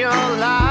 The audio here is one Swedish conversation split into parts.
your life.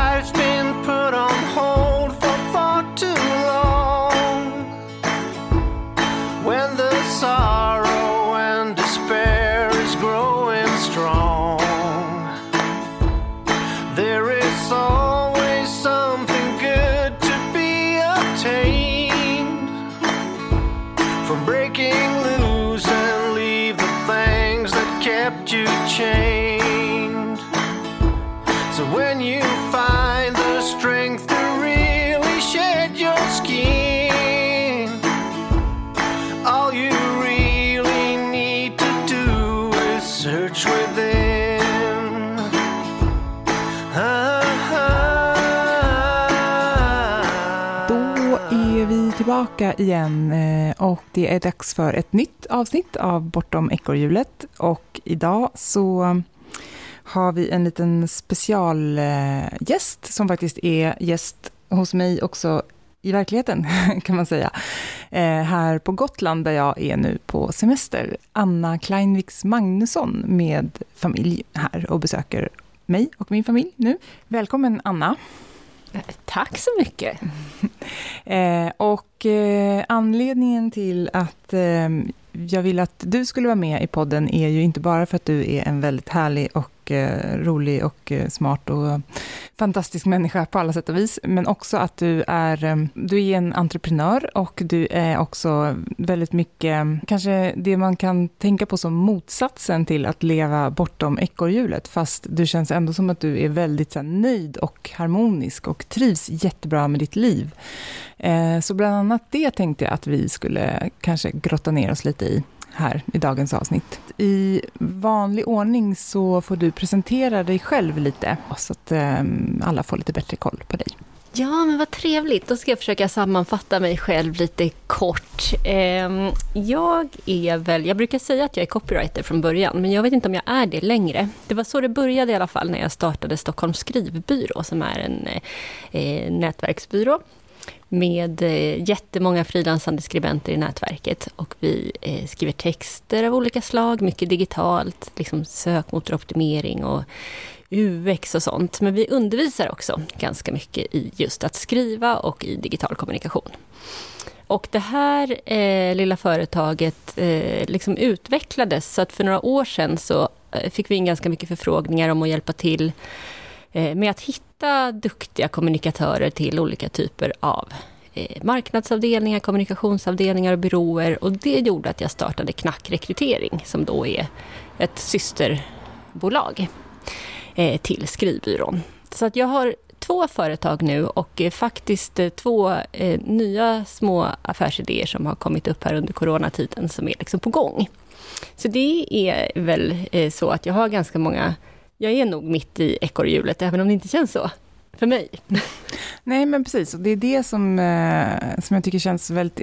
Tillbaka igen eh, och det är dags för ett nytt avsnitt av Bortom ekorrhjulet. Och idag så har vi en liten specialgäst eh, som faktiskt är gäst hos mig också i verkligheten, kan man säga. Eh, här på Gotland, där jag är nu på semester. Anna Kleinviks Magnusson med familj här och besöker mig och min familj nu. Välkommen Anna. Tack så mycket. Eh, och eh, anledningen till att eh, jag vill att du skulle vara med i podden är ju inte bara för att du är en väldigt härlig och eh, rolig och eh, smart och fantastisk människa på alla sätt och vis, men också att du är, eh, du är en entreprenör och du är också väldigt mycket, kanske det man kan tänka på som motsatsen till att leva bortom ekorrhjulet, fast du känns ändå som att du är väldigt så här, nöjd och harmonisk och trivs jättebra med ditt liv. Eh, Så bland annat det tänkte jag att vi skulle kanske grotta ner oss lite i här i dagens avsnitt. I vanlig ordning så får du presentera dig själv lite så att eh, alla får lite bättre koll på dig. Ja, men vad trevligt. Då ska jag försöka sammanfatta mig själv lite kort. Ehm, jag är väl, jag brukar säga att jag är copywriter från början, men jag vet inte om jag är det längre. Det var så det började i alla fall när jag startade Stockholms skrivbyrå, som är en eh, eh, nätverksbyrå med eh, jättemånga frilansande skribenter i nätverket. Och vi eh, skriver texter av olika slag, mycket digitalt, liksom sökmotoroptimering och UX och sånt. Men vi undervisar också ganska mycket i just att skriva och i digital kommunikation. Och det här eh, lilla företaget eh, liksom utvecklades så att för några år sedan så eh, fick vi in ganska mycket förfrågningar om att hjälpa till eh, med att hitta duktiga kommunikatörer till olika typer av eh, marknadsavdelningar, kommunikationsavdelningar och byråer. Och det gjorde att jag startade Knack Rekrytering som då är ett systerbolag eh, till skrivbyrån. Så att jag har två företag nu och eh, faktiskt två nya små affärsidéer som har kommit upp här under coronatiden som är liksom på gång. Så det är väl så att jag har ganska många, jag är nog mitt i ekorrhjulet även om det inte känns så för mig. Nej, men precis. Och det är det som, eh, som jag tycker känns väldigt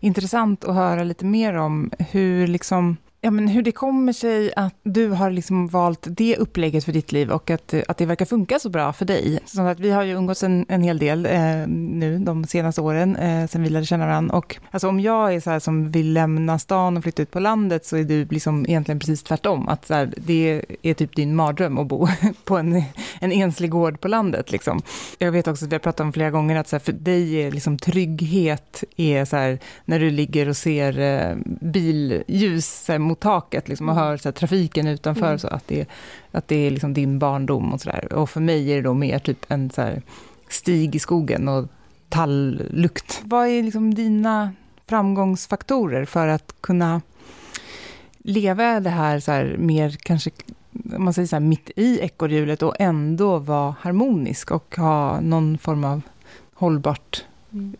intressant att höra lite mer om. Hur liksom Ja, men hur det kommer sig att du har liksom valt det upplägget för ditt liv och att, att det verkar funka så bra för dig. Så att vi har ju umgåtts en, en hel del eh, nu de senaste åren, eh, sen vi lärde känna varandra. Och alltså, om jag är så här som vill lämna stan och flytta ut på landet så är du liksom egentligen precis tvärtom. Att så här, det är typ din mardröm att bo på en, en enslig gård på landet. Liksom. Jag vet också att vi har pratat om flera gånger att så här, för dig är liksom trygghet är så här, när du ligger och ser eh, billjus så här, mot taket liksom, och hör så här, trafiken utanför, Mm. så att det, att det är liksom din barndom och sådär. Och för mig är det då mer typ en så här, stig i skogen och talllukt. Vad är liksom dina framgångsfaktorer för att kunna leva det här, så här mer kanske man säger så här, mitt i ekorrhjulet och ändå vara harmonisk och ha någon form av hållbart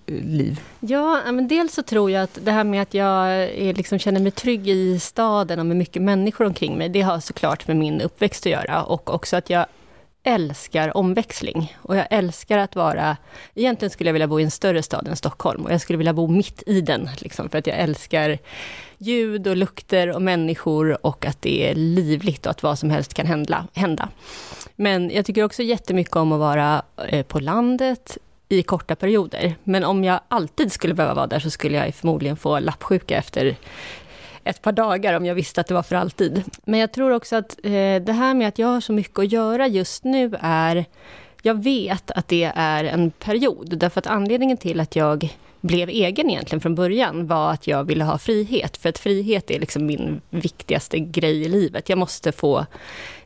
liv? Ja, men dels så tror jag att det här med att jag är, liksom, känner mig trygg i staden och med mycket människor omkring mig, det har såklart med min uppväxt att göra och också att jag älskar omväxling och jag älskar att vara... Egentligen skulle jag vilja bo i en större stad än Stockholm och jag skulle vilja bo mitt i den, liksom, för att jag älskar ljud och lukter och människor och att det är livligt och att vad som helst kan hända. Men jag tycker också jättemycket om att vara eh, på landet i korta perioder. Men om jag alltid skulle behöva vara där så skulle jag förmodligen få lappsjuka efter ett par dagar om jag visste att det var för alltid. Men jag tror också att eh, det här med att jag har så mycket att göra just nu är jag vet att det är en period, därför att anledningen till att jag blev egen egentligen från början var att jag ville ha frihet. För att frihet är liksom min viktigaste grej i livet. Jag måste få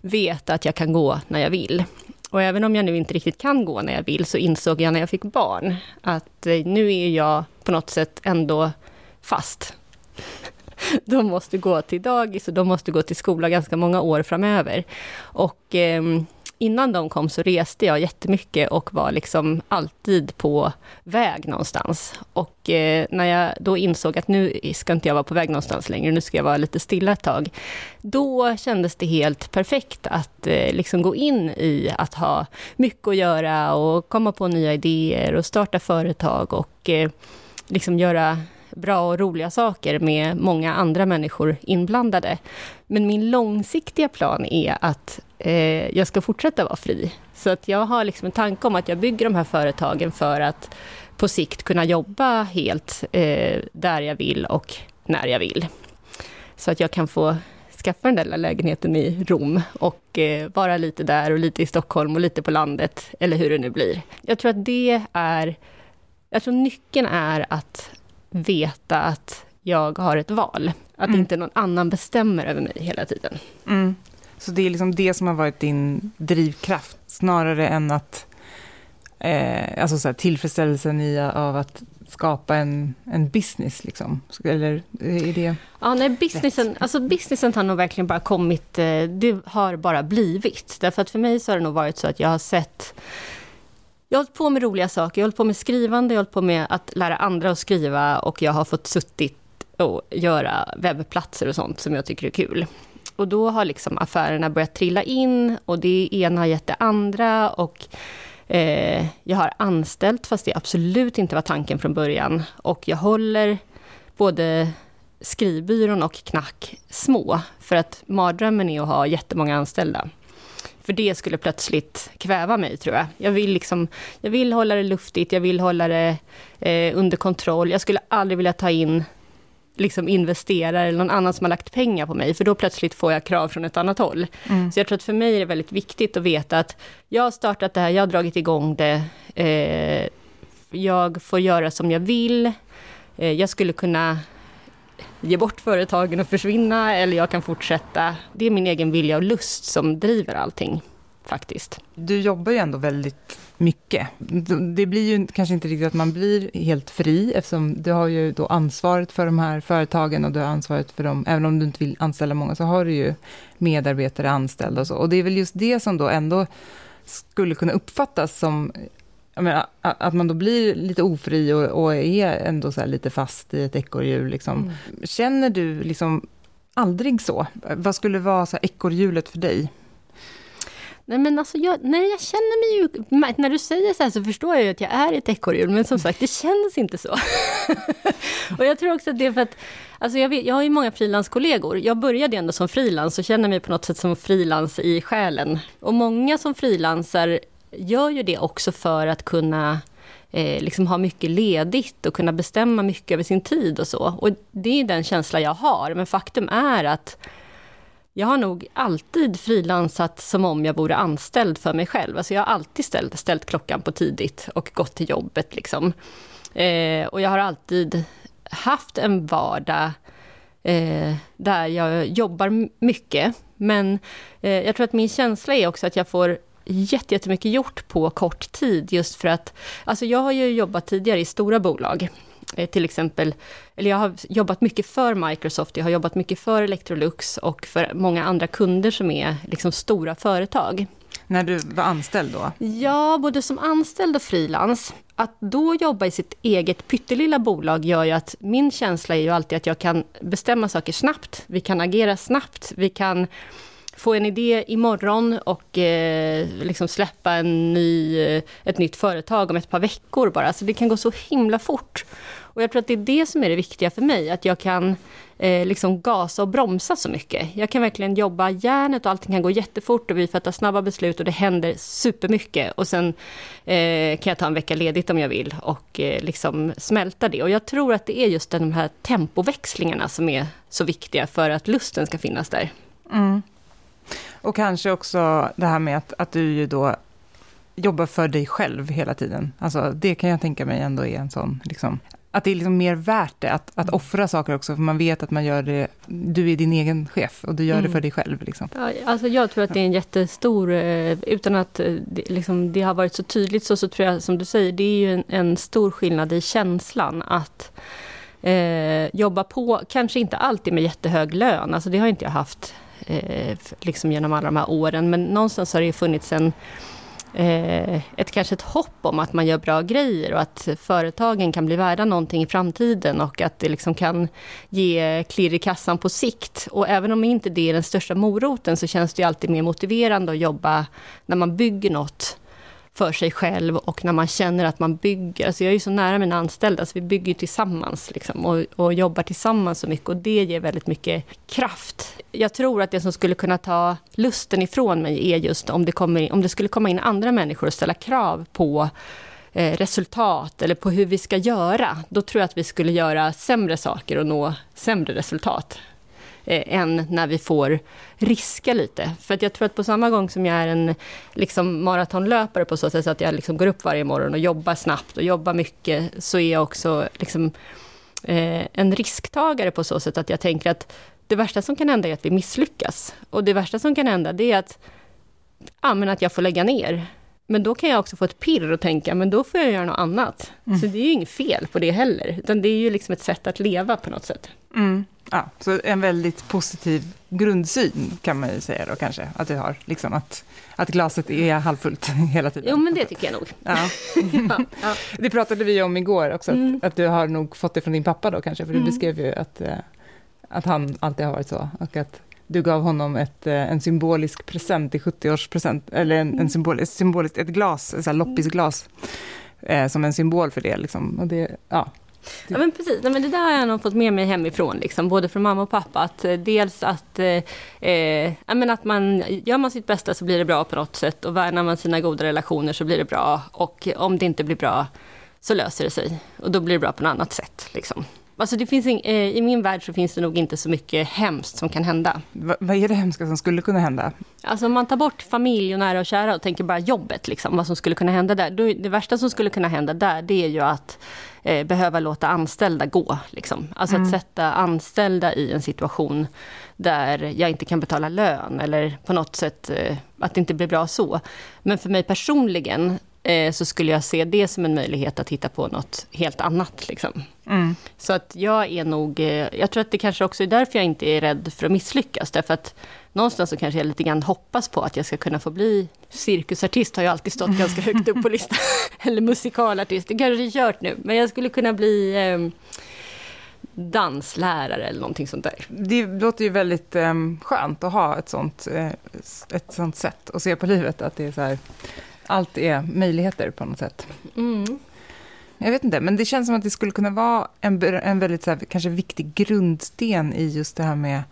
veta att jag kan gå när jag vill. Och även om jag nu inte riktigt kan gå när jag vill, så insåg jag när jag fick barn att eh, nu är jag på något sätt ändå fast. De måste gå till dagis och de måste gå till skola ganska många år framöver. Och eh, innan de kom så reste jag jättemycket och var liksom alltid på väg någonstans. Och eh, när jag då insåg att nu ska inte jag vara på väg någonstans längre, nu ska jag vara lite stilla ett tag. Då kändes det helt perfekt att eh, liksom gå in i att ha mycket att göra och komma på nya idéer och starta företag och eh, liksom göra bra och roliga saker med många andra människor inblandade. Men min långsiktiga plan är att eh, jag ska fortsätta vara fri. Så att jag har liksom en tanke om att jag bygger de här företagen för att på sikt kunna jobba helt eh, där jag vill och när jag vill. Så att jag kan få skaffa den där lägenheten i Rom och eh, vara lite där och lite i Stockholm och lite på landet, eller hur det nu blir. Jag tror att det är... Jag tror nyckeln är att veta att jag har ett val. Att mm. inte någon annan bestämmer över mig hela tiden. Mm. Så det är liksom det som har varit din drivkraft, snarare än att eh, alltså så här, tillfredsställelsen i, av att skapa en, en business, liksom? Eller är det Ja, nej, businessen, alltså businessen har nog verkligen bara kommit, eh, det har bara blivit. Därför att för mig så har det nog varit så att jag har sett jag har hållit på med roliga saker, jag har hållit på med skrivande, jag har hållit på med att lära andra att skriva och jag har fått suttit och göra webbplatser och sånt som jag tycker är kul. Och då har liksom affärerna börjat trilla in och det ena har gett det andra och eh, jag har anställt fast det absolut inte var tanken från början. Och jag håller både skrivbyrån och Knack små för att mardrömmen är att ha jättemånga anställda. För det skulle plötsligt kväva mig, tror jag. Jag vill, liksom, jag vill hålla det luftigt, jag vill hålla det eh, under kontroll. Jag skulle aldrig vilja ta in liksom investerare eller någon annan som har lagt pengar på mig, för då plötsligt får jag krav från ett annat håll. Mm. Så jag tror att för mig är det väldigt viktigt att veta att jag har startat det här, jag har dragit igång det, eh, jag får göra som jag vill, eh, jag skulle kunna ge bort företagen och försvinna, eller jag kan fortsätta. Det är min egen vilja och lust som driver allting, faktiskt. Du jobbar ju ändå väldigt mycket. Det blir ju kanske inte riktigt att man blir helt fri, eftersom du har ju då ansvaret för de här företagen och du har ansvaret för dem, även om du inte vill anställa många, så har du ju medarbetare anställda och så. Och det är väl just det som då ändå skulle kunna uppfattas som menar, att man då blir lite ofri och, och är ändå så lite fast i ett ekorrhjul. Liksom. Mm. Känner du liksom aldrig så? Vad skulle vara så ekorrhjulet för dig? Nej men alltså jag, nej, jag känner mig ju... När du säger så här så förstår jag ju att jag är ett ekorrhjul, men som sagt, det känns inte så. och jag tror också att det är för att... Alltså jag, vet, jag har ju många frilanskollegor. Jag började ändå som frilans och känner mig på något sätt som frilans i själen. Och många som frilansar gör ju det också för att kunna eh, liksom ha mycket ledigt och kunna bestämma mycket över sin tid och så. Och det är den känsla jag har, men faktum är att jag har nog alltid frilansat som om jag vore anställd för mig själv. Alltså jag har alltid ställt, ställt klockan på tidigt och gått till jobbet. Liksom. Eh, och jag har alltid haft en vardag eh, där jag jobbar mycket. Men eh, jag tror att min känsla är också att jag får jättemycket gjort på kort tid, just för att, alltså jag har ju jobbat tidigare i stora bolag, eh, till exempel, eller jag har jobbat mycket för Microsoft, jag har jobbat mycket för Electrolux och för många andra kunder som är liksom stora företag. När du var anställd då? Ja, både som anställd och frilans. Att då jobba i sitt eget pyttelilla bolag gör ju att min känsla är ju alltid att jag kan bestämma saker snabbt. Vi kan agera snabbt, vi kan få en idé imorgon och eh, liksom släppa en ny, eh, ett nytt företag om ett par veckor bara. Så det kan gå så himla fort. Och jag tror att det är det som är det viktiga för mig, att jag kan eh, liksom gasa och bromsa så mycket. Jag kan verkligen jobba järnet och allting kan gå jättefort och vi fattar snabba beslut och det händer supermycket. Och sen eh, kan jag ta en vecka ledigt om jag vill och eh, liksom smälta det. Och jag tror att det är just de här tempoväxlingarna som är så viktiga för att lusten ska finnas där. Mm. Och kanske också det här med att, att du ju då jobbar för dig själv hela tiden. Alltså det kan jag tänka mig ändå är en sån, liksom, att det är liksom mer värt det, att, att offra saker också, för man vet att man gör det, du är din egen chef och du gör mm. det för dig själv. Liksom. Ja, alltså jag tror att det är en jättestor, eh, utan att eh, det, liksom, det har varit så tydligt så, så tror jag som du säger, det är ju en, en stor skillnad i känslan att eh, jobba på, kanske inte alltid med jättehög lön, alltså det har inte jag haft eh, liksom genom alla de här åren, men någonstans har det funnits en eh, ett, kanske ett hopp om att man gör bra grejer och att företagen kan bli värda någonting i framtiden och att det liksom kan ge klirr i kassan på sikt. Och även om inte det är den största moroten så känns det alltid mer motiverande att jobba när man bygger något för sig själv och när man känner att man bygger. Alltså jag är ju så nära mina anställda, så vi bygger tillsammans liksom, och, och jobbar tillsammans så mycket och det ger väldigt mycket kraft. Jag tror att det som skulle kunna ta lusten ifrån mig är just om det, kommer, om det skulle komma in andra människor och ställa krav på eh, resultat eller på hur vi ska göra. Då tror jag att vi skulle göra sämre saker och nå sämre resultat eh, än när vi får riska lite. För att jag tror att på samma gång som jag är en liksom, maratonlöpare på så sätt att jag liksom går upp varje morgon och jobbar snabbt och jobbar mycket, så är jag också liksom, eh, en risktagare på så sätt att jag tänker att det värsta som kan hända är att vi misslyckas. Och det värsta som kan hända det är att, ja, att jag får lägga ner. Men då kan jag också få ett pirr och tänka, men då får jag göra något annat. Mm. Så det är ju inget fel på det heller, utan det är ju liksom ett sätt att leva på något sätt. Mm. Ja, så en väldigt positiv grundsyn kan man ju säga då kanske, att du har, liksom att, att glaset är halvfullt hela tiden. Jo, men det tycker jag nog. Ja. ja, ja. Det pratade vi om igår också, mm. att, att, du har nog fått det från din pappa då kanske, för du mm. beskrev ju att, eh, att han alltid har varit så, och att du gav honom ett, eh, en symbolisk present i 70-årspresent, eller en, en mm. symbol, symboliskt, ett glas, ett loppisglas, eh, som en symbol för det. Liksom. Och det ja, Ja men precis, Nej, men det där har jag nog fått med mig hemifrån, liksom, både från mamma och pappa. Att, eh, dels att, eh, eh men att man, gör man sitt bästa så blir det bra på något sätt och värnar man sina goda relationer så blir det bra. Och om det inte blir bra så löser det sig och då blir det bra på något annat sätt. Liksom. Alltså det finns in, eh, I min värld så finns det nog inte så mycket hemskt som kan hända. Va, vad är det hemska som skulle kunna hända? Alltså om man tar bort familj och nära och kära och tänker bara jobbet, liksom, vad som skulle kunna hända där. Då, det värsta som skulle kunna hända där, det är ju att eh, behöva låta anställda gå. Liksom. Alltså mm. att sätta anställda i en situation där jag inte kan betala lön eller på något sätt eh, att det inte blir bra så. Men för mig personligen eh, så skulle jag se det som en möjlighet att hitta på något helt annat. Liksom. Mm. Så att jag är nog, eh, jag tror att det kanske också är därför jag inte är rädd för att misslyckas. Därför att någonstans så kanske jag lite grann hoppas på att jag ska kunna få bli cirkusartist, har ju alltid stått ganska högt upp på listan. Eller musikalartist, det kanske är kört nu. Men jag skulle kunna bli eh, danslärare eller någonting sånt där. Det låter ju väldigt eh, skönt att ha ett sånt, eh, ett sånt sätt att se på livet. Att det är så här, allt är möjligheter på något sätt. Mm. Jag vet inte, men det känns som att det skulle kunna vara en, en väldigt så här, kanske viktig grundsten i just det här med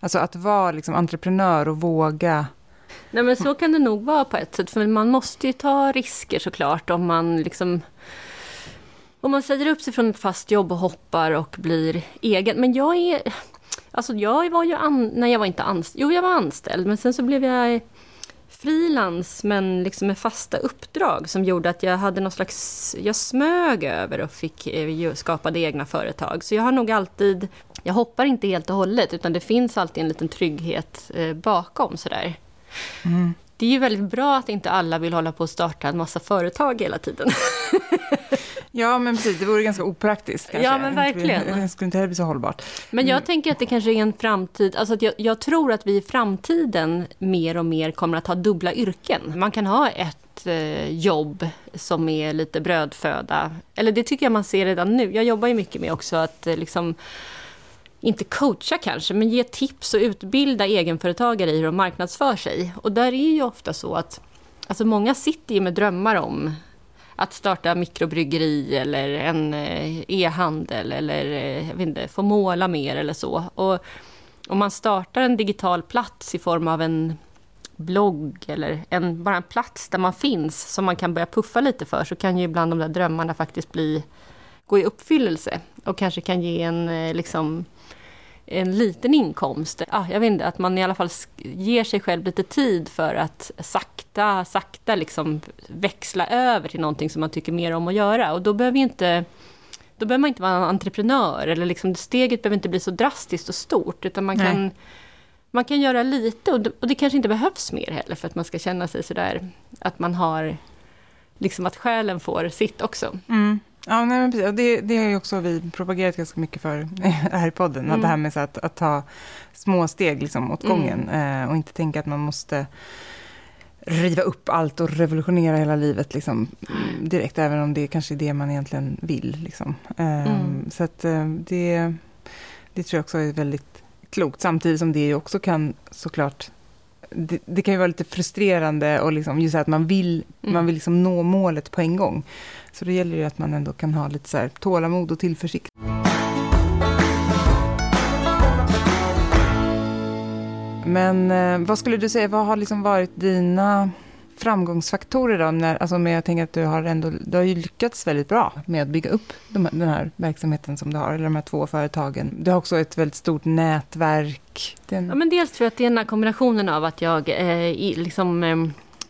alltså att vara liksom entreprenör och våga Nej men så kan det nog vara på ett sätt, för man måste ju ta risker såklart om man liksom om man säger upp sig från ett fast jobb och hoppar och blir egen. Men jag är... Alltså jag var ju... An, nej, jag var inte anställd. Jo, jag var anställd, men sen så blev jag frilans men liksom med fasta uppdrag som gjorde att jag hade någon slags, jag smög över och fick eh, skapa egna företag. Så jag har nog alltid, jag hoppar inte helt och hållet utan det finns alltid en liten trygghet eh, bakom sådär. Mm. Det är ju väldigt bra att inte alla vill hålla på att starta en massa företag hela tiden. Ja, men precis. Det vore ganska opraktiskt. Kanske. Ja, men verkligen. Det skulle inte heller bli så hållbart. Men jag mm. tänker att det kanske är en framtid. Alltså jag, jag, tror att vi i framtiden mer och mer kommer att ha dubbla yrken. Man kan ha ett eh, jobb som är lite brödföda. Eller det tycker jag man ser redan nu. Jag jobbar ju mycket med också att eh, liksom inte coacha kanske, men ge tips och utbilda egenföretagare i hur de marknadsför sig. Och där är ju ofta så att alltså många sitter ju med drömmar om att starta mikrobryggeri eller en eh, e-handel eller eh, jag vet inte, få måla mer eller så. Och om man startar en digital plats i form av en blogg eller en, bara en plats där man finns som man kan börja puffa lite för så kan ju ibland de där drömmarna faktiskt bli, gå i uppfyllelse och kanske kan ge en eh, liksom en liten inkomst. Ah, jag vet inte, att man i alla fall ger sig själv lite tid för att sakta, sakta liksom växla över till någonting som man tycker mer om att göra. Och då behöver inte då behöver man inte vara en entreprenör eller liksom steget behöver inte bli så drastiskt och stort utan man kan, man kan göra lite och det, och det kanske inte behövs mer heller för att man ska känna sig sådär att man har liksom att själen får sitt också. Mm. Ja, nej, men precis. Det, det har ju också vi propagerat ganska mycket för här i podden. Mm. Att det här med att, att ta små steg liksom åt gången mm. och inte tänka att man måste riva upp allt och revolutionera hela livet liksom, direkt, även om det kanske är det man egentligen vill. Liksom. Eh, mm. Så att eh, det, det tror jag också är väldigt klokt, samtidigt som det också kan såklart det, det, kan ju vara lite frustrerande och liksom, just att man vill, mm. man vill liksom nå målet på en gång. Så det gäller ju att man ändå kan ha lite så här tålamod och tillförsikt. Men eh, vad skulle du säga, vad har liksom varit dina framgångsfaktorer då? När, alltså med, jag tänker att du har, ändå, du har ju lyckats väldigt bra med att bygga upp de, den här verksamheten som du har, eller de här två företagen. Du har också ett väldigt stort nätverk. Den... Ja, men dels tror jag att det är den här kombinationen av att jag eh, liksom, eh,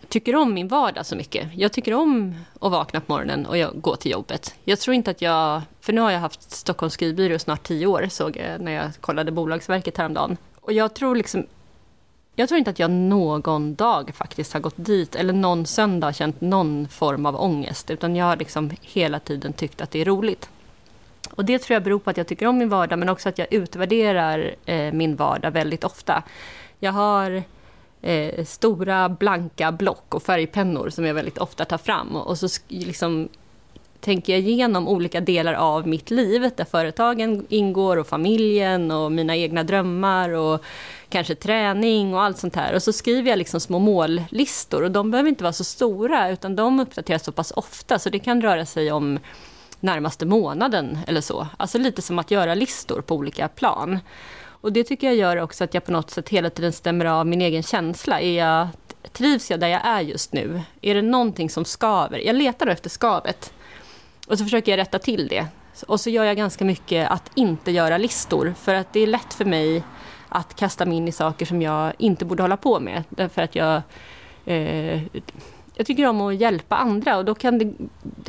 tycker om min vardag så mycket. Jag tycker om att vakna på morgonen och jag går till jobbet. Jag tror inte att jag, för nu har jag haft Stockholms skrivbyrå snart tio år, såg jag när jag kollade Bolagsverket häromdagen. Och jag tror liksom jag tror inte att jag någon dag faktiskt har gått dit, eller någon söndag känt någon form av ångest, utan jag har liksom hela tiden tyckt att det är roligt. Och det tror jag beror på att jag tycker om min vardag, men också att jag utvärderar eh, min vardag väldigt ofta. Jag har eh, stora blanka block och färgpennor som jag väldigt ofta tar fram och, och så liksom tänker jag igenom olika delar av mitt liv där företagen ingår och familjen och mina egna drömmar och kanske träning och allt sånt här. Och så skriver jag liksom små mållistor och de behöver inte vara så stora utan de uppdateras så pass ofta så det kan röra sig om närmaste månaden eller så. Alltså lite som att göra listor på olika plan. Och det tycker jag gör också att jag på något sätt hela tiden stämmer av min egen känsla. Är jag, trivs jag där jag är just nu? Är det någonting som skaver? Jag letar efter skavet. Och så försöker jag rätta till det. Och så gör jag ganska mycket att inte göra listor. För att det är lätt för mig att kasta mig in i saker som jag inte borde hålla på med. Därför att jag, eh, jag tycker om att hjälpa andra och då kan det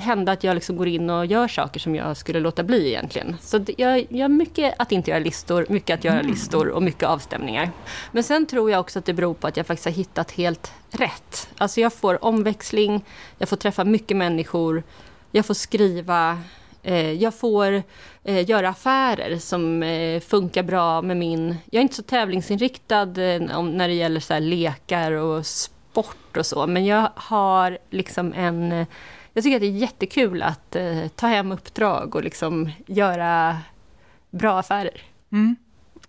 hända att jag liksom går in och gör saker som jag skulle låta bli egentligen. Så jag gör mycket att inte göra listor, mycket att göra mm. listor och mycket avstämningar. Men sen tror jag också att det beror på att jag faktiskt har hittat helt rätt. Alltså jag får omväxling, jag får träffa mycket människor, jag får skriva Eh, jag får eh, göra affärer som eh, funkar bra med min... Jag är inte så tävlingsinriktad när det gäller så lekar och sport och så, men jag har liksom en... Jag tycker att det är jättekul att ta hem uppdrag och liksom göra bra affärer. Mm.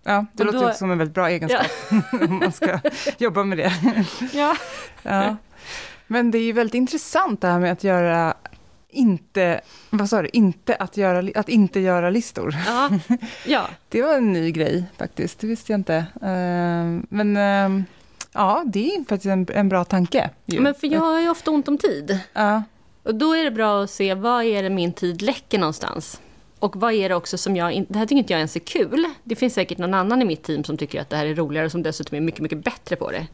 Ja, det och låter också som en väldigt bra egenskap ja. om man ska jobba med det. Ja. ja. Men det är ju väldigt intressant det här med att göra inte, vad sa du, inte att, göra, att inte göra listor. Ja, ja. Det var en ny grej faktiskt, det visste jag inte. Uh, men uh, ja, det är faktiskt en, en bra tanke. Ju. Men för jag har ju ofta ont om tid. Ja. Och då är det bra att se, vad är det min tid läcker någonstans? Och vad är det också som jag, det här tycker inte jag ens är kul. Det finns säkert någon annan i mitt team som tycker att det här är roligare och som dessutom är mycket, mycket bättre på det.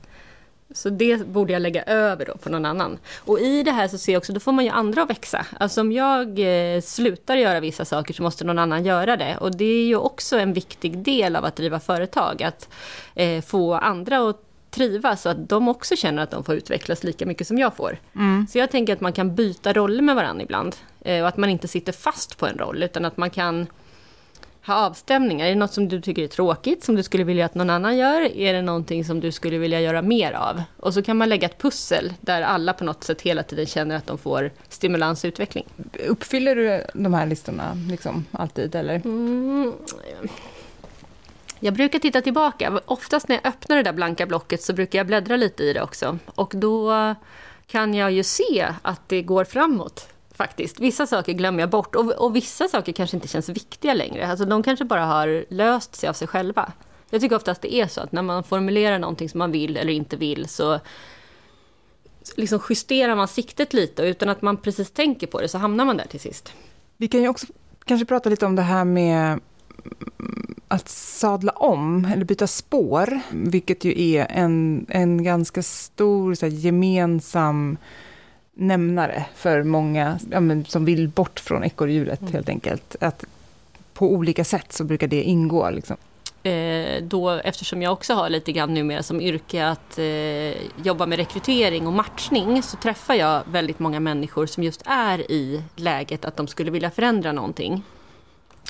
Så det borde jag lägga över då på någon annan. Och i det här så ser jag också, då får man ju andra att växa. Alltså om jag eh, slutar göra vissa saker så måste någon annan göra det. Och det är ju också en viktig del av att driva företag. Att eh, få andra att trivas så att de också känner att de får utvecklas lika mycket som jag får. Mm. Så jag tänker att man kan byta roller med varandra ibland. Eh, och att man inte sitter fast på en roll utan att man kan ha avstämningar? Är det något som du tycker är tråkigt, som du skulle vilja att någon annan gör? Är det någonting som du skulle vilja göra mer av? Och så kan man lägga ett pussel där alla på något sätt hela tiden känner att de får stimulans och utveckling. Uppfyller du de här listorna liksom alltid, eller? Mm. Jag brukar titta tillbaka. Oftast när jag öppnar det där blanka blocket så brukar jag bläddra lite i det också. Och då kan jag ju se att det går framåt faktiskt. Vissa saker glömmer jag bort och, och vissa saker kanske inte känns viktiga längre. Alltså de kanske bara har löst sig av sig själva. Jag tycker oftast det är så att när man formulerar någonting som man vill eller inte vill så liksom justerar man siktet lite och utan att man precis tänker på det så hamnar man där till sist. Vi kan ju också kanske prata lite om det här med att sadla om eller byta spår, vilket ju är en, en ganska stor så här, gemensam nämnare för många ja, som vill bort från ekorrhjulet mm. helt enkelt. Att på olika sätt så brukar det ingå. Liksom. Eh, då, eftersom jag också har lite grann numera som yrke att eh, jobba med rekrytering och matchning så träffar jag väldigt många människor som just är i läget att de skulle vilja förändra någonting.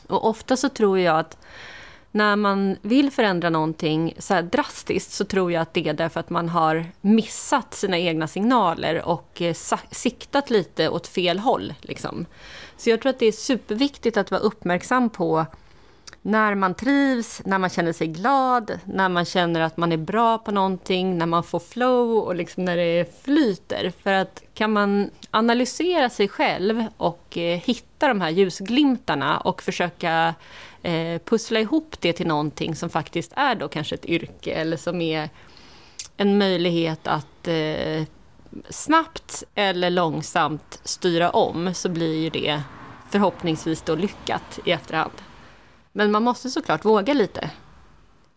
Och ofta så tror jag att när man vill förändra någonting så här drastiskt så tror jag att det är därför att man har missat sina egna signaler och eh, siktat lite åt fel håll. Liksom. Så jag tror att det är superviktigt att vara uppmärksam på när man trivs, när man känner sig glad, när man känner att man är bra på någonting, när man får flow och liksom när det flyter. För att kan man analysera sig själv och eh, hitta de här ljusglimtarna och försöka eh, pussla ihop det till någonting som faktiskt är då kanske ett yrke eller som är en möjlighet att eh, snabbt eller långsamt styra om så blir ju det förhoppningsvis då lyckat i efterhand. Men man måste såklart våga lite.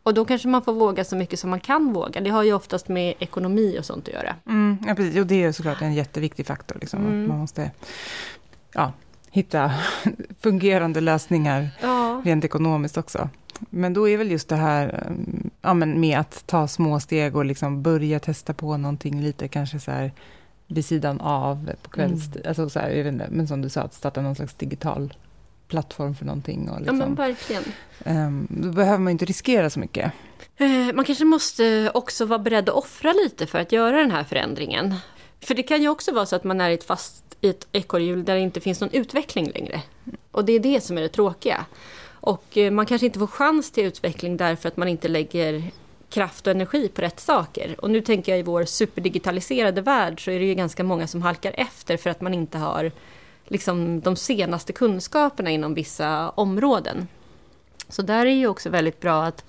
Och då kanske man får våga så mycket som man kan våga. Det har ju oftast med ekonomi och sånt att göra. Mm, ja, precis. Och det är såklart en jätteviktig faktor. Liksom. Mm. man måste ja, hitta fungerande lösningar ja. rent ekonomiskt också. Men då är väl just det här mm, ja, men med att ta små steg och liksom börja testa på någonting lite kanske så här vid sidan av på kvällstid. Mm. Alltså så här, jag vet inte, men som du sa, att starta någon slags digital plattform för någonting. Och liksom, ja, men verkligen. Um, då behöver man inte riskera så mycket. Eh, man kanske måste också vara beredd att offra lite för att göra den här förändringen. För det kan ju också vara så att man är ett fast i ett ekorrhjul där det inte finns någon utveckling längre. Och det är det som är det tråkiga. Och eh, man kanske inte får chans till utveckling därför att man inte lägger kraft och energi på rätt saker. Och nu tänker jag i vår superdigitaliserade värld så är det ju ganska många som halkar efter för att man inte har liksom de senaste kunskaperna inom vissa områden. Så där är ju också väldigt bra att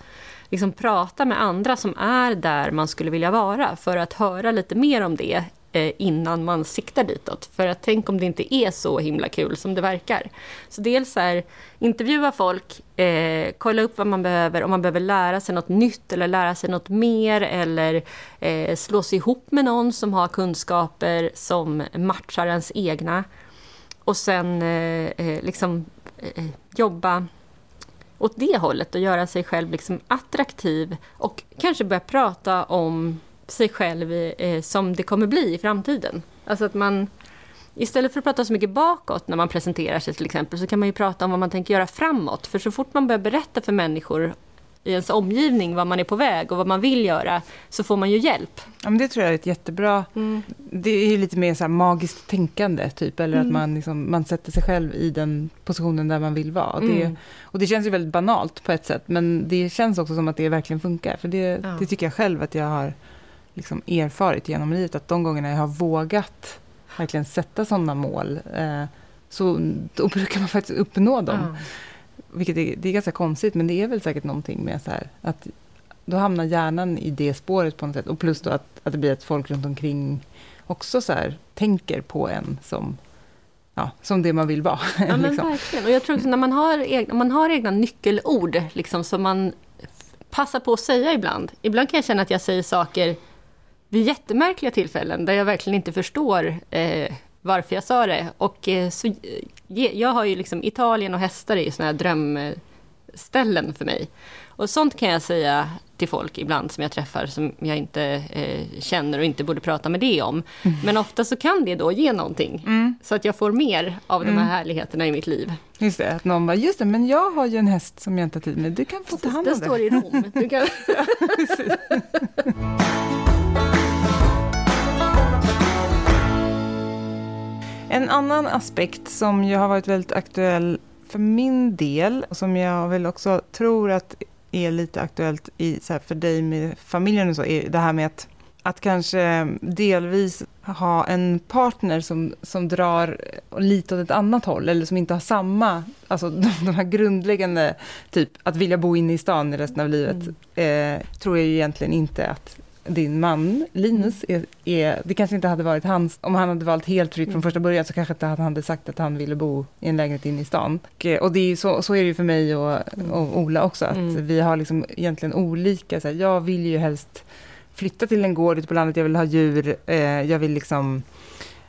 liksom prata med andra som är där man skulle vilja vara för att höra lite mer om det eh, innan man siktar ditåt. För att tänk om det inte är så himla kul som det verkar. Så dels är intervjua folk, eh, kolla upp vad man behöver, om man behöver lära sig något nytt eller lära sig något mer eller eh, slå sig ihop med någon som har kunskaper som matchar ens egna och sen eh, eh, liksom eh, jobba åt det hållet och göra sig själv liksom attraktiv och kanske börja prata om sig själv eh, som det kommer bli i framtiden. Alltså att man istället för att prata så mycket bakåt när man presenterar sig till exempel så kan man ju prata om vad man tänker göra framåt. För så fort man börjar berätta för människor i ens omgivning vad man är på väg och vad man vill göra så får man ju hjälp. Ja, men det tror jag är ett jättebra... Mm. Det är lite mer så magiskt tänkande, typ. Eller mm. att man, liksom, man sätter sig själv i den positionen där man vill vara. Mm. Det, och det känns ju väldigt banalt på ett sätt, men det känns också som att det verkligen funkar. För det, ja. det tycker jag själv att jag har liksom erfarit genom livet, att de gångerna jag har vågat verkligen sätta sådana mål, eh, så då brukar man faktiskt uppnå dem. Ja. Vilket är, det är ganska konstigt, men det är väl säkert någonting med så här, att då hamnar hjärnan i det spåret på något sätt. Och plus då att, att det blir att folk runt omkring också så här, tänker på en som, ja, som det man vill vara. Ja, men liksom. verkligen. Och jag tror också när man har egna, man har egna nyckelord, liksom, som man passar på att säga ibland. Ibland kan jag känna att jag säger saker vid jättemärkliga tillfällen, där jag verkligen inte förstår eh, varför jag sa det. Och eh, så, jag har ju liksom Italien och hästar är ju här drömställen för mig. Och sånt kan jag säga till folk ibland som jag träffar som jag inte eh, känner och inte borde prata med det om. Mm. Men ofta så kan det då ge någonting. Mm. Så att jag får mer av mm. de här mm. härligheterna i mitt liv. Just det, att någon bara, just det, men jag har ju en häst som jag inte har tid med. Du kan få ta hand om det. Den står i Rom. Du kan... En annan aspekt som ju har varit väldigt aktuell för min del, och som jag väl också tror att är lite aktuellt i, så här, för dig med familjen och så, är det här med att att kanske delvis ha en partner som, som drar lite åt ett annat håll eller som inte har samma, alltså de, de här grundläggande, typ att vilja bo inne i stan i resten av livet, Mm. eh, tror jag ju egentligen inte att din man Linus är, är, det kanske inte hade varit hans, om han hade valt helt fritt från Mm. första början så kanske inte han hade sagt att han ville bo i en lägenhet inne i stan. Och, eh, det är så, så är det ju för mig och, och Ola också, att Mm. vi har liksom egentligen olika, så här, jag vill ju helst flytta till en gård ute på landet, jag vill ha djur, eh, jag vill liksom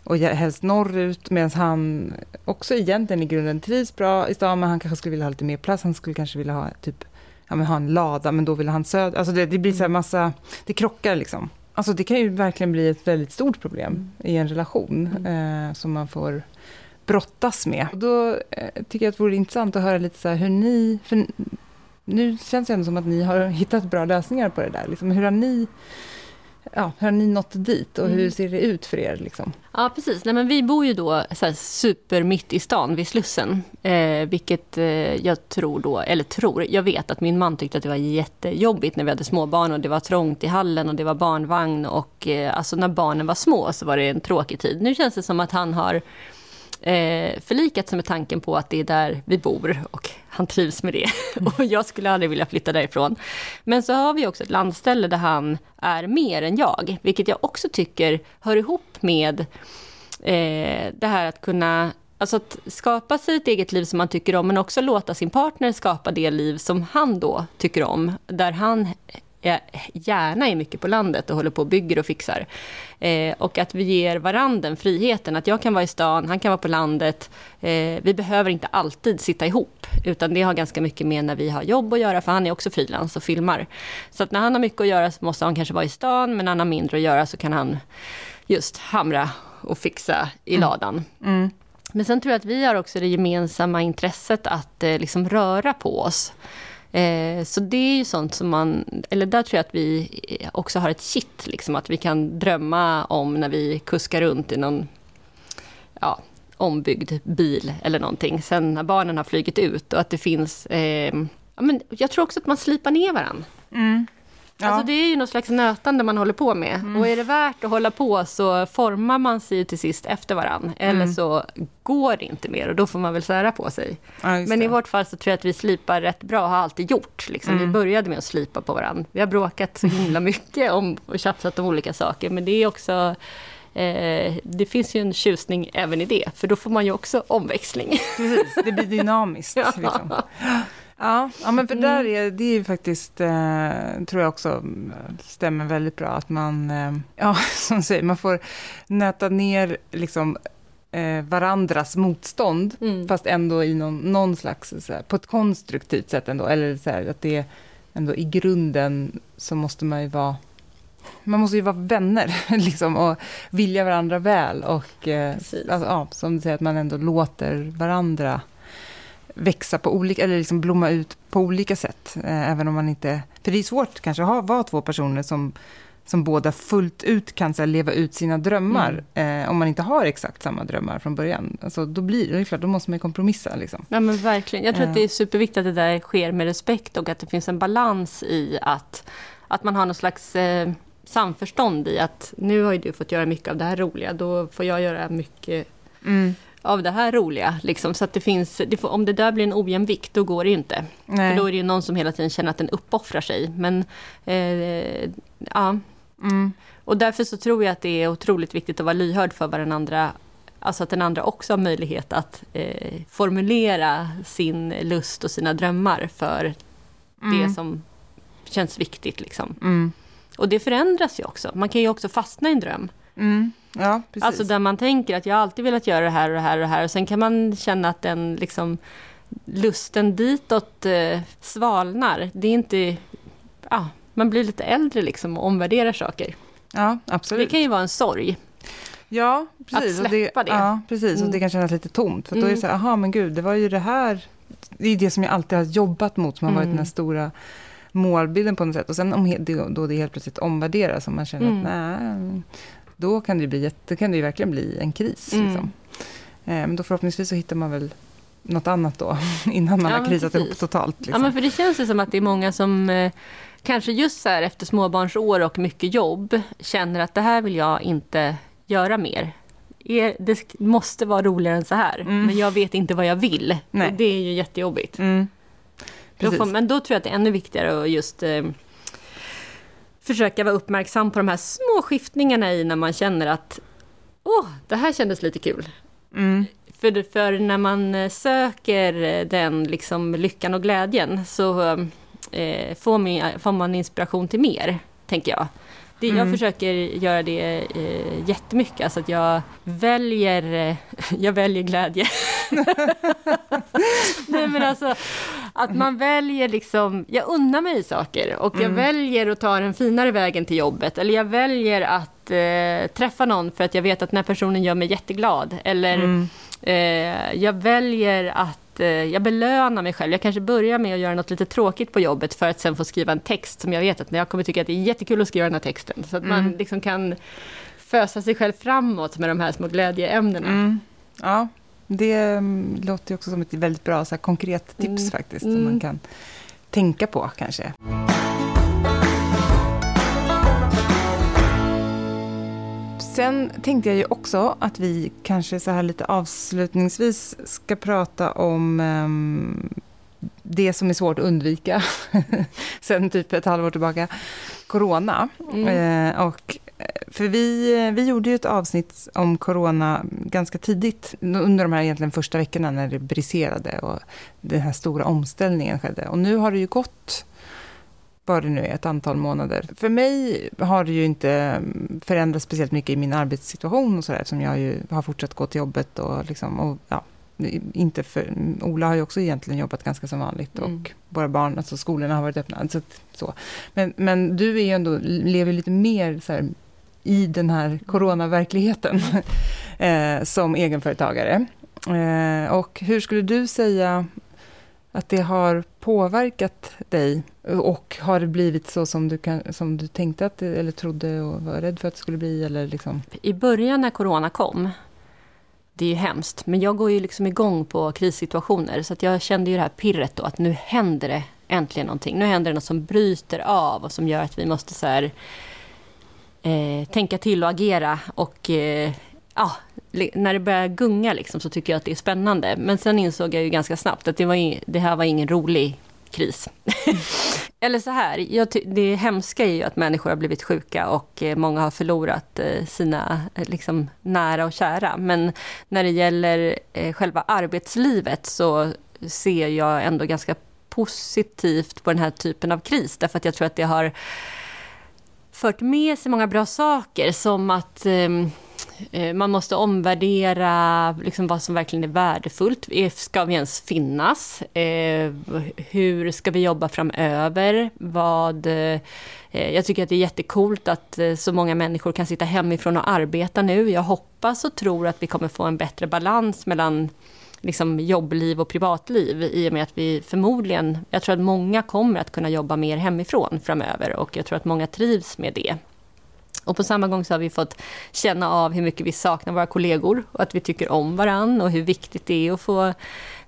och helst norrut, medan han också egentligen i grunden trivs bra i stan, men han kanske skulle vilja ha lite mer plats, han skulle kanske vilja ha typ, ja men ha en lada, men då vill han söder, alltså det, det blir så här massa, det krockar liksom. Alltså det kan ju verkligen bli ett väldigt stort problem i en relation, eh, som man får brottas med. Och då eh, tycker jag att det vore intressant att höra lite så hur ni, för nu känns det ändå som att ni har hittat bra lösningar på det där. Liksom, hur har ni Ja, har ni nått dit och hur Mm. ser det ut för er? Liksom? Ja, precis. Nej, men vi bor ju då så här, super mitt i stan, vid Slussen. Eh, vilket eh, jag tror då, eller tror, jag vet att min man tyckte att det var jättejobbigt när vi hade småbarn och det var trångt i hallen och det var barnvagn och eh, alltså när barnen var små så var det en tråkig tid. Nu känns det som att han har eh, förlikat sig med tanken på att det är där vi bor och han trivs med det. Och jag skulle aldrig vilja flytta därifrån. Men så har vi också ett landställe där han är mer än jag, vilket jag också tycker hör ihop med eh, det här att kunna Alltså att skapa sig ett eget liv som man tycker om, men också låta sin partner skapa det liv som han då tycker om. Där han är, gärna är mycket på landet och håller på och bygger och fixar. Eh, och att vi ger varandra den friheten, att jag kan vara i stan, han kan vara på landet. Eh, vi behöver inte alltid sitta ihop, utan det har ganska mycket med när vi har jobb att göra, för han är också frilans och filmar. Så att när han har mycket att göra så måste han kanske vara i stan, men när han har mindre att göra så kan han just hamra och fixa i ladan. Mm. Men sen tror jag att vi har också det gemensamma intresset att eh, liksom röra på oss. Eh, så det är ju sånt som man, eller där tror jag att vi eh, också har ett kitt, liksom att vi kan drömma om när vi kuskar runt i någon ja, ombyggd bil eller någonting. Sen när barnen har flugit ut och att det finns, eh, ja, men jag tror också att man slipar ner varandra. Mm. Ja. Alltså det är ju något slags nötande man håller på med. Och är det värt att hålla på så formar man sig till sist efter varann. Eller så går det inte mer och då får man väl sära på sig. Ja, Men i vårt fall så tror jag att vi slipar rätt bra, har alltid gjort. Liksom. Vi började med att slipa på varandra. Vi har bråkat så himla mycket om och tjafsat om olika saker. Men det är också Eh, det finns ju en tjusning även i det, för då får man ju också omväxling. Precis, det blir dynamiskt. Ja. liksom. Ja, ja, men för där är det är ju faktiskt, eh, tror jag också mm, stämmer väldigt bra, att man, eh, ja, som säger, man får nöta ner liksom eh, varandras motstånd, Mm. fast ändå i någon, någon slags, så här, på ett konstruktivt sätt ändå, eller så här, att det är ändå i grunden så måste man ju vara man måste ju vara vänner liksom, och vilja varandra väl. Och eh, alltså, ja, som du säger, att man ändå låter varandra växa på olika, eller liksom blomma ut på olika sätt. Eh, även om man inte... För det är svårt kanske att ha, vara två personer som, som båda fullt ut kan här, leva ut sina drömmar. Eh, om man inte har exakt samma drömmar från början. Alltså, då blir det, klart, då måste man kompromissa. Liksom. Ja men verkligen. Jag tror att det är superviktigt att det där sker med respekt och att det finns en balans i att, att man har någon slags eh, samförstånd i att nu har ju du fått göra mycket av det här roliga, då får jag göra mycket Mm. Av det här roliga. Liksom. Så att det finns, det får, om det där blir en ojämn vikt, då går det ju inte. Nej. För då är det ju någon som hela tiden känner att den uppoffrar sig. Men eh, ja, Mm. och därför så tror jag att det är otroligt viktigt att vara lyhörd för vad den andra Alltså att den andra också har möjlighet att eh, formulera sin lust och sina drömmar för Mm. det som känns viktigt. Liksom. Mm. Och det förändras ju också. Man kan ju också fastna i en dröm. Mm. Ja, precis. Alltså där man tänker att jag alltid velat göra det här och det här och det här. Och sen kan man känna att den liksom, lusten ditåt eh, svalnar. Det är inte... Ja, man blir lite äldre liksom och omvärderar saker. ja, Det absolut. kan ju vara en sorg. Ja, precis. Att och släppa det. Ja, precis. Och Mm. det kan kännas lite tomt. För då är det Mm. så här, aha men gud, det var ju det här. Det är det som jag alltid har jobbat mot, som har varit Mm. den här stora målbilden på något sätt. Och sen om det- då det helt plötsligt omvärderas, och man känner Mm. att nej, då kan det bli då kan det ju verkligen bli en kris. Mm. Liksom. Eh, men då förhoppningsvis så hittar man väl något annat då, innan man Ja, har krisat precis. ihop totalt. Ja, Liksom. men för det känns ju som att det är många som eh, kanske just så här efter småbarnsår och mycket jobb känner att det här vill jag inte göra mer. Är- Det måste vara roligare än så här, Mm. men jag vet inte vad jag vill. Det är ju jättejobbigt. Mm. Då får, men då tror jag att det är ännu viktigare att just eh, försöka vara uppmärksam på de här små skiftningarna i när man känner att åh, det här kändes lite kul. Mm. För, för när man eh, söker eh, den liksom lyckan och glädjen så eh, får, man, får man inspiration till mer, tänker jag. Det, Jag Mm. försöker göra det eh, jättemycket, alltså att jag väljer, eh, jag väljer glädje. Nej men alltså, att man väljer liksom, jag unnar mig saker och jag Mm. väljer att ta den finare vägen till jobbet. Eller jag väljer att eh, träffa någon för att jag vet att den här personen gör mig jätteglad. Eller Mm. Eh, jag väljer att jag belönar mig själv. Jag kanske börjar med att göra något lite tråkigt på jobbet för att sen få skriva en text som jag vet att jag kommer tycka att det är jättekul att skriva den här texten. Så att man Mm. liksom kan fösa sig själv framåt med de här små glädjeämnena. Mm. Ja, det mm, låter ju också som ett väldigt bra så här, konkret tips Mm. faktiskt, som Mm. man kan tänka på kanske. Sen tänkte jag ju också att vi kanske så här lite avslutningsvis ska prata om ehm, det som är svårt att undvika sen typ ett halvår tillbaka, corona. Mm. Eh, och, eh, för vi, vi gjorde ju ett avsnitt om corona ganska tidigt, under de här egentligen första veckorna när det briserade och den här stora omställningen skedde. Och nu har det ju gått, vad det nu är, ett antal månader. För mig har det ju inte mm, förändrats speciellt mycket i min arbetssituation och sådär, eftersom jag ju har fortsatt gå till jobbet och liksom, och, ja, inte för, Ola har ju också egentligen jobbat ganska som vanligt och Mm. våra barn, alltså skolorna har varit öppna. Så, så. Men, men du är ju ändå, lever lite mer så här, i den här coronaverkligheten eh, som egenföretagare. Eh, och hur skulle du säga att det har påverkat dig? Och har det blivit så som du, kan, som du tänkte att eller trodde och var rädd för att det skulle bli? Eller liksom? I början när corona kom, det är ju hemskt, men jag går ju liksom igång på krissituationer. Så att jag kände ju det här pirret då, att nu händer det äntligen någonting. Nu händer det något som bryter av och som gör att vi måste så här, eh, tänka till och agera. Och eh, ja, när det börjar gunga liksom, så tycker jag att det är spännande. Men sen insåg jag ju ganska snabbt att det, var det här var ingen rolig kris. Eller så här, jag det hemska är ju att människor har blivit sjuka och eh, många har förlorat eh, sina eh, liksom, nära och kära. Men när det gäller själva arbetslivet så ser jag ändå ganska positivt på den här typen av kris. Därför att jag tror att det har fört med sig många bra saker som att eh, Eh, man måste omvärdera liksom vad som verkligen är värdefullt. Eh, ska vi ens finnas? Eh, hur ska vi jobba framöver? Vad, jag tycker att det är jättekult att så många människor kan sitta hemifrån och arbeta nu. Jag hoppas och tror att vi kommer få en bättre balans mellan liksom jobbliv och privatliv i och med att vi förmodligen, jag tror att många kommer att kunna jobba mer hemifrån framöver och jag tror att många trivs med det. Och på samma gång så har vi fått känna av hur mycket vi saknar våra kollegor och att vi tycker om varann och hur viktigt det är att få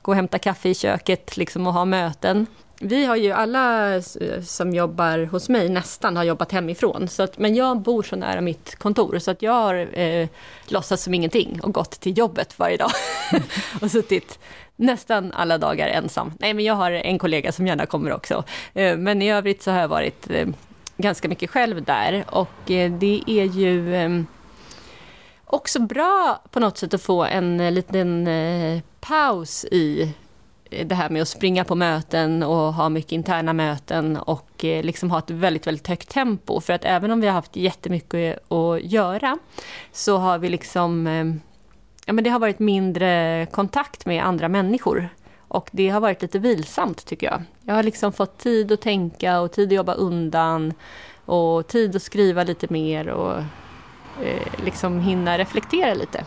gå och hämta kaffe i köket liksom och ha möten. Vi har ju alla som jobbar hos mig nästan har jobbat hemifrån. Så att, men jag bor så nära mitt kontor så att jag har eh, låtsats som ingenting och gått till jobbet varje dag. och suttit nästan alla dagar ensam. Nej men jag har en kollega som gärna kommer också. Eh, men i övrigt så har jag varit eh, ganska mycket själv där. Och eh, det är ju ehm, också bra på något sätt att få en eh, liten eh, paus i det här med att springa på möten och ha mycket interna möten och liksom ha ett väldigt, väldigt högt tempo. För att även om vi har haft jättemycket att göra så har vi liksom, ehm, ja men det har varit mindre kontakt med andra människor. Och det har varit lite vilsamt tycker jag. Jag har liksom fått tid att tänka och tid att jobba undan och tid att skriva lite mer och eh, liksom hinna reflektera lite.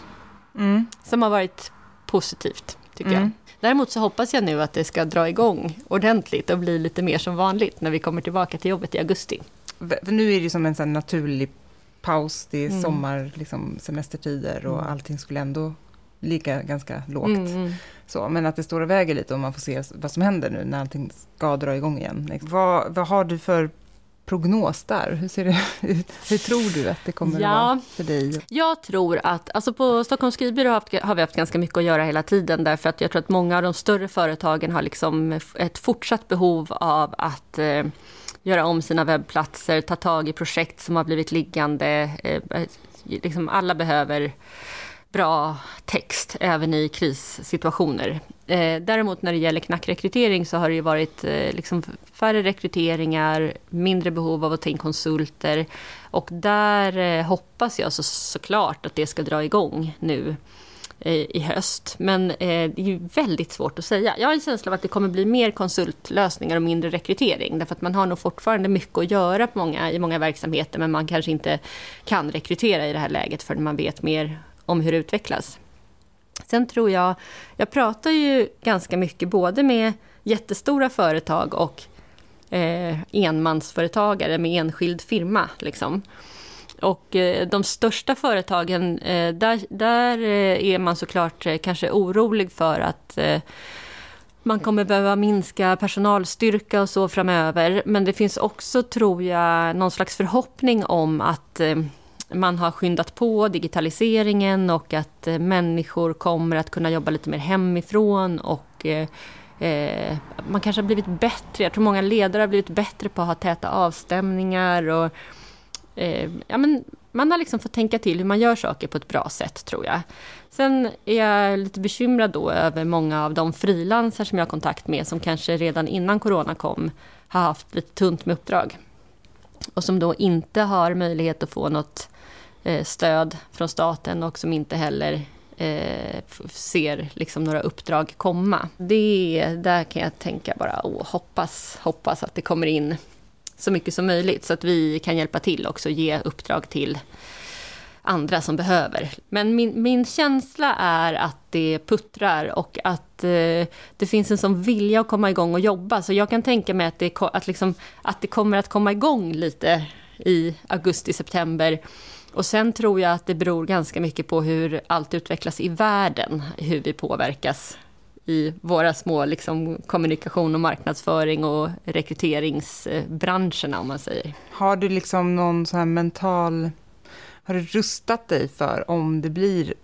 Mm. Som har varit positivt, tycker jag. Mm. Däremot så hoppas jag nu att det ska dra igång ordentligt och bli lite mer som vanligt när vi kommer tillbaka till jobbet i augusti. För nu är det som en sån naturlig paus, det är Mm. sommar, liksom, semestertider och Mm. allting skulle ändå ligga ganska lågt. Mm. Så, men att det står och väger lite och man får se vad som händer nu när allting ska dra igång igen. Liksom. Vad, vad har du för prognos där? Hur, ser det, hur, hur tror du att det kommer Ja. att vara för dig? Jag tror att, alltså på Stockholms skrivbyrå har, har vi haft ganska mycket att göra hela tiden därför att jag tror att många av de större företagen har liksom ett fortsatt behov av att eh, göra om sina webbplatser, ta tag i projekt som har blivit liggande. Eh, liksom alla behöver bra text även i krissituationer. Eh, däremot när det gäller knackrekrytering så har det ju varit eh, liksom färre rekryteringar, mindre behov av att ta in konsulter och där eh, hoppas jag så, såklart att det ska dra igång nu eh, i höst. Men eh, det är ju väldigt svårt att säga. Jag har en känsla av att det kommer bli mer konsultlösningar och mindre rekrytering. Därför att man har nog fortfarande mycket att göra på många, i många verksamheter men man kanske inte kan rekrytera i det här läget förrän man vet mer om hur det utvecklas. Sen tror jag, jag pratar ju ganska mycket både med jättestora företag och eh, enmansföretagare med enskild firma. Liksom. Och eh, de största företagen, eh, där, där eh, är man såklart eh, kanske orolig för att eh, man kommer behöva minska personalstyrka och så framöver. Men det finns också, tror jag, någon slags förhoppning om att eh, man har skyndat på digitaliseringen och att eh, människor kommer att kunna jobba lite mer hemifrån och eh, eh, man kanske har blivit bättre. Jag tror många ledare har blivit bättre på att ha täta avstämningar och eh, ja, men man har liksom fått tänka till hur man gör saker på ett bra sätt tror jag. Sen är jag lite bekymrad då över många av de frilansar som jag har kontakt med som kanske redan innan corona kom har haft lite tunt med uppdrag. Och som då inte har möjlighet att få något eh, Eh, stöd från staten och som inte heller eh, ser liksom några uppdrag komma. Det, där kan jag tänka bara, åh, hoppas, hoppas att det kommer in så mycket som möjligt så att vi kan hjälpa till också, ge uppdrag till andra som behöver. Men min, min känsla är att det puttrar och att eh, det finns en sån vilja att komma igång och jobba. Så jag kan tänka mig att det, att liksom, att det kommer att komma igång lite i augusti, september. Och sen tror jag att det beror ganska mycket på hur allt utvecklas i världen, hur vi påverkas i våra små liksom, kommunikation och marknadsföring och rekryteringsbranscherna om man säger. Har du liksom någon så här mental... Har du rustat dig för om det blir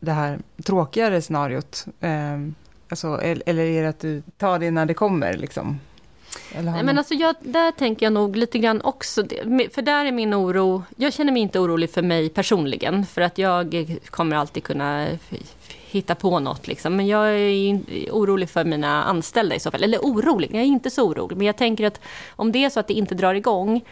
det här tråkigare scenariot? Eh, alltså, eller eller är det att du tar det när det kommer? Liksom? Nej, men alltså jag, där tänker jag nog lite grann också, för där är min oro, jag känner mig inte orolig för mig personligen, för att jag kommer alltid kunna hitta på något liksom. Men jag är orolig för mina anställda i så fall. Eller orolig, jag är inte så orolig. Men jag tänker att om det är så att det inte drar igång,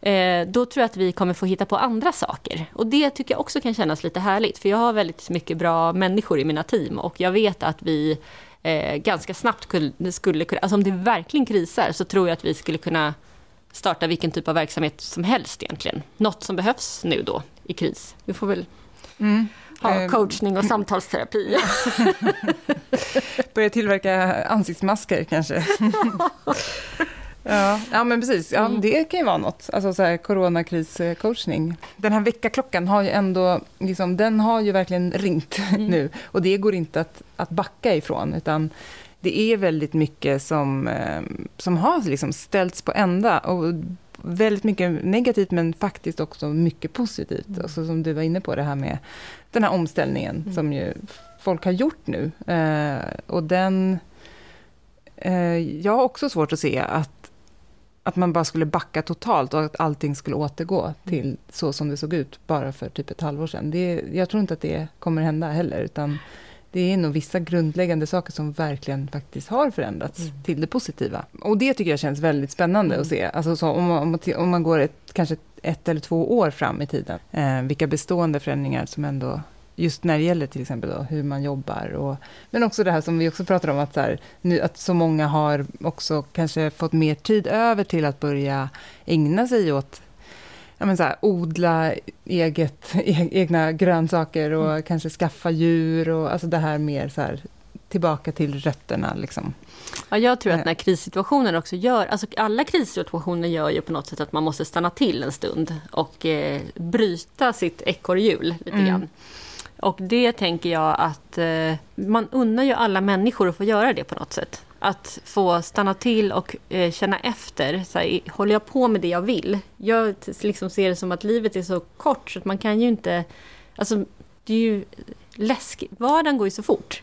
eh, då tror jag att vi kommer få hitta på andra saker. Och det tycker jag också kan kännas lite härligt. För jag har väldigt mycket bra människor i mina team och jag vet att vi eh, ganska snabbt kul- skulle kunna, alltså om det verkligen krisar så tror jag att vi skulle kunna starta vilken typ av verksamhet som helst egentligen. Något som behövs nu då i kris. Vi får väl Mm. ha Eh, coachning och samtalsterapi. Börja tillverka ansiktsmasker kanske. ja, ja, men precis. Ja, Mm. Det kan ju vara något. Alltså så här, coronakriscoachning. Den här väckarklockan har ju ändå, liksom, den har ju verkligen ringt Mm. nu. Och det går inte att, att backa ifrån, utan det är väldigt mycket som, eh, som har liksom ställts på ända. Och väldigt mycket negativt, men faktiskt också mycket positivt. Mm. Alltså, som du var inne på, det här med den här omställningen Mm. som ju folk har gjort nu. Eh, och den... Eh, jag har också svårt att se att, att man bara skulle backa totalt och att allting skulle återgå till så som det såg ut bara för typ ett halvår sedan. Det, jag tror inte att det kommer hända heller, utan det är nog vissa grundläggande saker som verkligen faktiskt har förändrats Mm. till det positiva. Och det tycker jag känns väldigt spännande Mm. att se. Alltså så, om, man, om, man, om man går ett, kanske ett eller två år fram i tiden, eh, vilka bestående förändringar som ändå just när det gäller till exempel då, hur man jobbar. Och, men också det här som vi också pratar om, att så, här, nu, att så många har också kanske fått mer tid över till att börja ägna sig åt ja, men så här, odla eget, e- egna grönsaker och Mm. kanske skaffa djur och alltså det här mer så här, tillbaka till rötterna. Liksom. Ja, jag tror att Eh. när krissituationen också gör, alltså alla krissituationer gör ju på något sätt att man måste stanna till en stund och eh, bryta sitt ekorrhjul lite Mm. grann. Och det tänker jag att eh, man unnar ju alla människor att få göra det på något sätt. Att få stanna till och eh, känna efter. Så här, håller jag på med det jag vill? Jag liksom ser det som att livet är så kort så att man kan ju inte... Alltså, det är ju läskigt. Vardagen går ju så fort.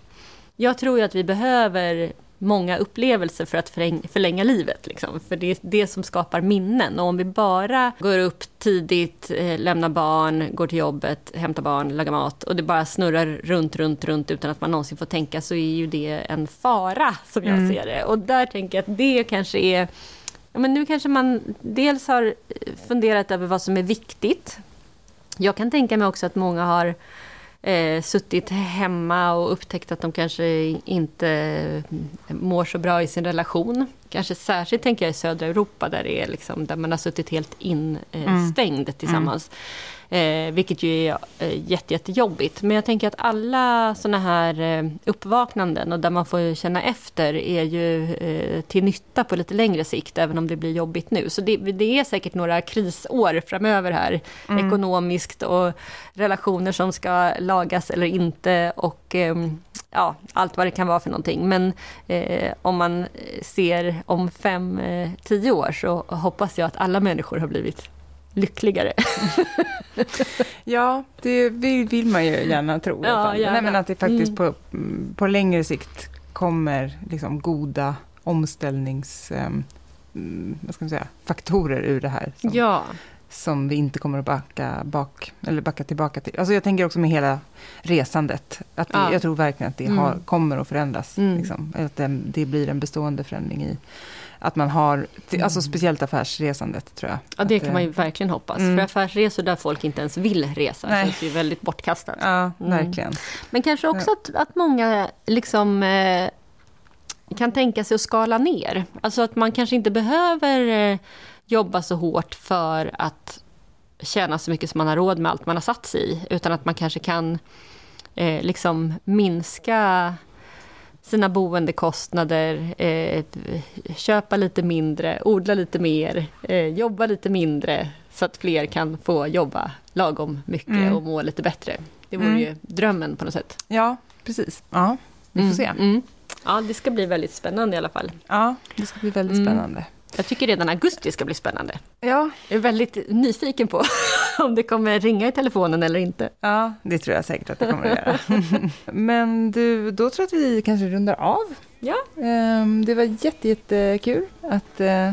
Jag tror ju att vi behöver många upplevelser för att förlänga livet. Liksom. För det är det som skapar minnen. Och om vi bara går upp tidigt, eh, lämnar barn, går till jobbet, hämtar barn, lagar mat och det bara snurrar runt, runt, runt utan att man någonsin får tänka så är ju det en fara som jag mm. ser det. Och där tänker jag att det kanske är Ja, men nu kanske man dels har funderat över vad som är viktigt. Jag kan tänka mig också att många har eh, suttit hemma och upptäckt att de kanske inte mår så bra i sin relation. Kanske särskilt tänker jag i södra Europa där, det är liksom, där man har suttit helt instängd mm. tillsammans. Mm. Eh, vilket ju är eh, jätte, jättejobbigt. Men jag tänker att alla såna här eh, uppvaknanden och där man får känna efter är ju eh, till nytta på lite längre sikt, även om det blir jobbigt nu. Så det, det är säkert några krisår framöver här, mm. ekonomiskt och relationer som ska lagas eller inte och eh, ja, allt vad det kan vara för någonting. Men eh, om man ser om fem, eh, tio år så hoppas jag att alla människor har blivit lyckligare. ja, det vill, man ju gärna tro. Ja, gärna. Nej, men att det faktiskt mm. på, på längre sikt kommer liksom goda omställnings... Um, vad ska man säga, faktorer ur det här. Som, ja. som vi inte kommer att backa, bak, eller backa tillbaka till. Alltså jag tänker också med hela resandet. Att det, ja. Jag tror verkligen att det har, mm. kommer att förändras. Mm. Liksom, att det, det, blir en bestående förändring i att man har, alltså speciellt affärsresandet tror jag. Ja, det kan man ju verkligen hoppas. Mm. För affärsresor där folk inte ens vill resa Nej. känns ju väldigt bortkastat. Ja, mm. verkligen. Men kanske också att, att många liksom eh, kan tänka sig att skala ner. Alltså att man kanske inte behöver eh, jobba så hårt för att tjäna så mycket som man har råd med allt man har satt sig i. Utan att man kanske kan eh, liksom minska sina boendekostnader, eh, köpa lite mindre, odla lite mer, eh, jobba lite mindre så att fler kan få jobba lagom mycket mm. och må lite bättre. Det vore mm. ju drömmen på något sätt. Ja, precis. Ja, vi får mm. se. Mm. Ja, det ska bli väldigt spännande i alla fall. Ja, det ska bli väldigt mm. spännande. Jag tycker redan augusti ska bli spännande. Ja. Jag är väldigt nyfiken på om det kommer ringa i telefonen eller inte. Ja, det tror jag säkert att det kommer att göra. Men du, då tror jag att vi kanske rundar av. Ja. Ehm, det var jätte, jättekul att eh,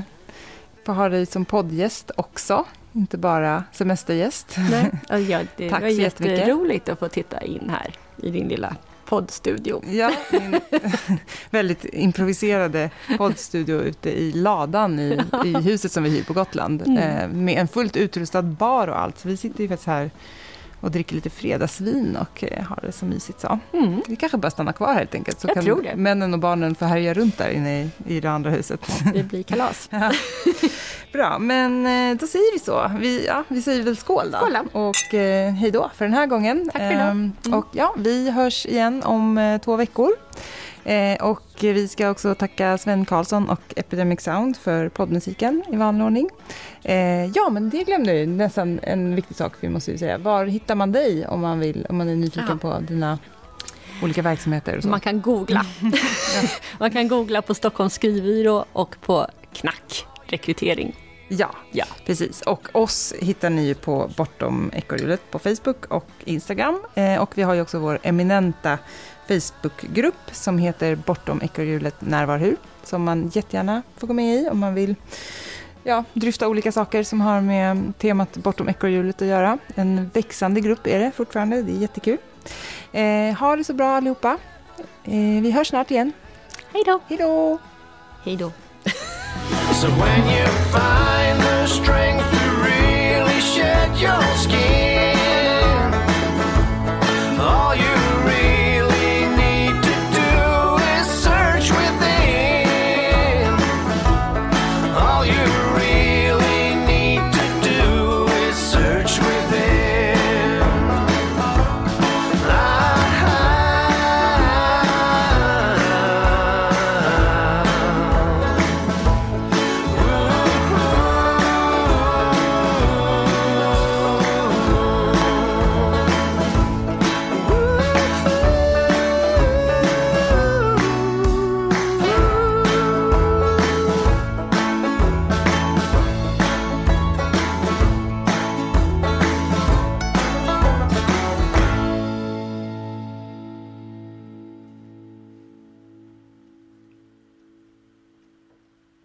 få ha dig som poddgäst också. Inte bara semestergäst. Nej. Ja, det Tack var jätteroligt att få titta in här i din lilla poddstudio. Ja, min väldigt improviserade poddstudio ute i ladan i, i huset som vi hyr på Gotland. Mm. Eh, med en fullt utrustad bar och allt. Så vi sitter ju faktiskt här och dricker lite fredagsvin och eh, har det så mysigt så. Mm. Vi kanske bara stannar kvar helt enkelt. Så Jag kan tror det. männen och barnen få härja runt där inne i, i det andra huset. Det blir kalas. ja. Bra, men eh, då säger vi så. Vi, ja, vi säger väl skål då. Skål Och eh, hej då för den här gången. Tack för idag. Ehm, mm. Och ja, vi hörs igen om eh, två veckor. Eh, och vi ska också tacka Sven Karlsson och Epidemic Sound för poddmusiken i vanlig ordning. Eh, ja, men det glömde jag nästan en viktig sak vi måste säga. Var hittar man dig om man, vill, om man är nyfiken ja. på dina olika verksamheter? Man kan googla. man kan googla på Stockholms skrivbyrå och på Knack rekrytering. Ja, ja, precis. Och oss hittar ni på Bortom ekorrhjulet på Facebook och Instagram. Eh, och vi har ju också vår eminenta Facebookgrupp som heter Bortom ekorrhjulet närvarhur som man jättegärna får gå med i om man vill ja, dryfta olika saker som har med temat Bortom ekorrhjulet att göra. En växande grupp är det fortfarande, det är jättekul. Eh, ha det så bra allihopa. Eh, vi hörs snart igen. Hej då! Hej då! Hej då! So when you find the strength to really shed your skin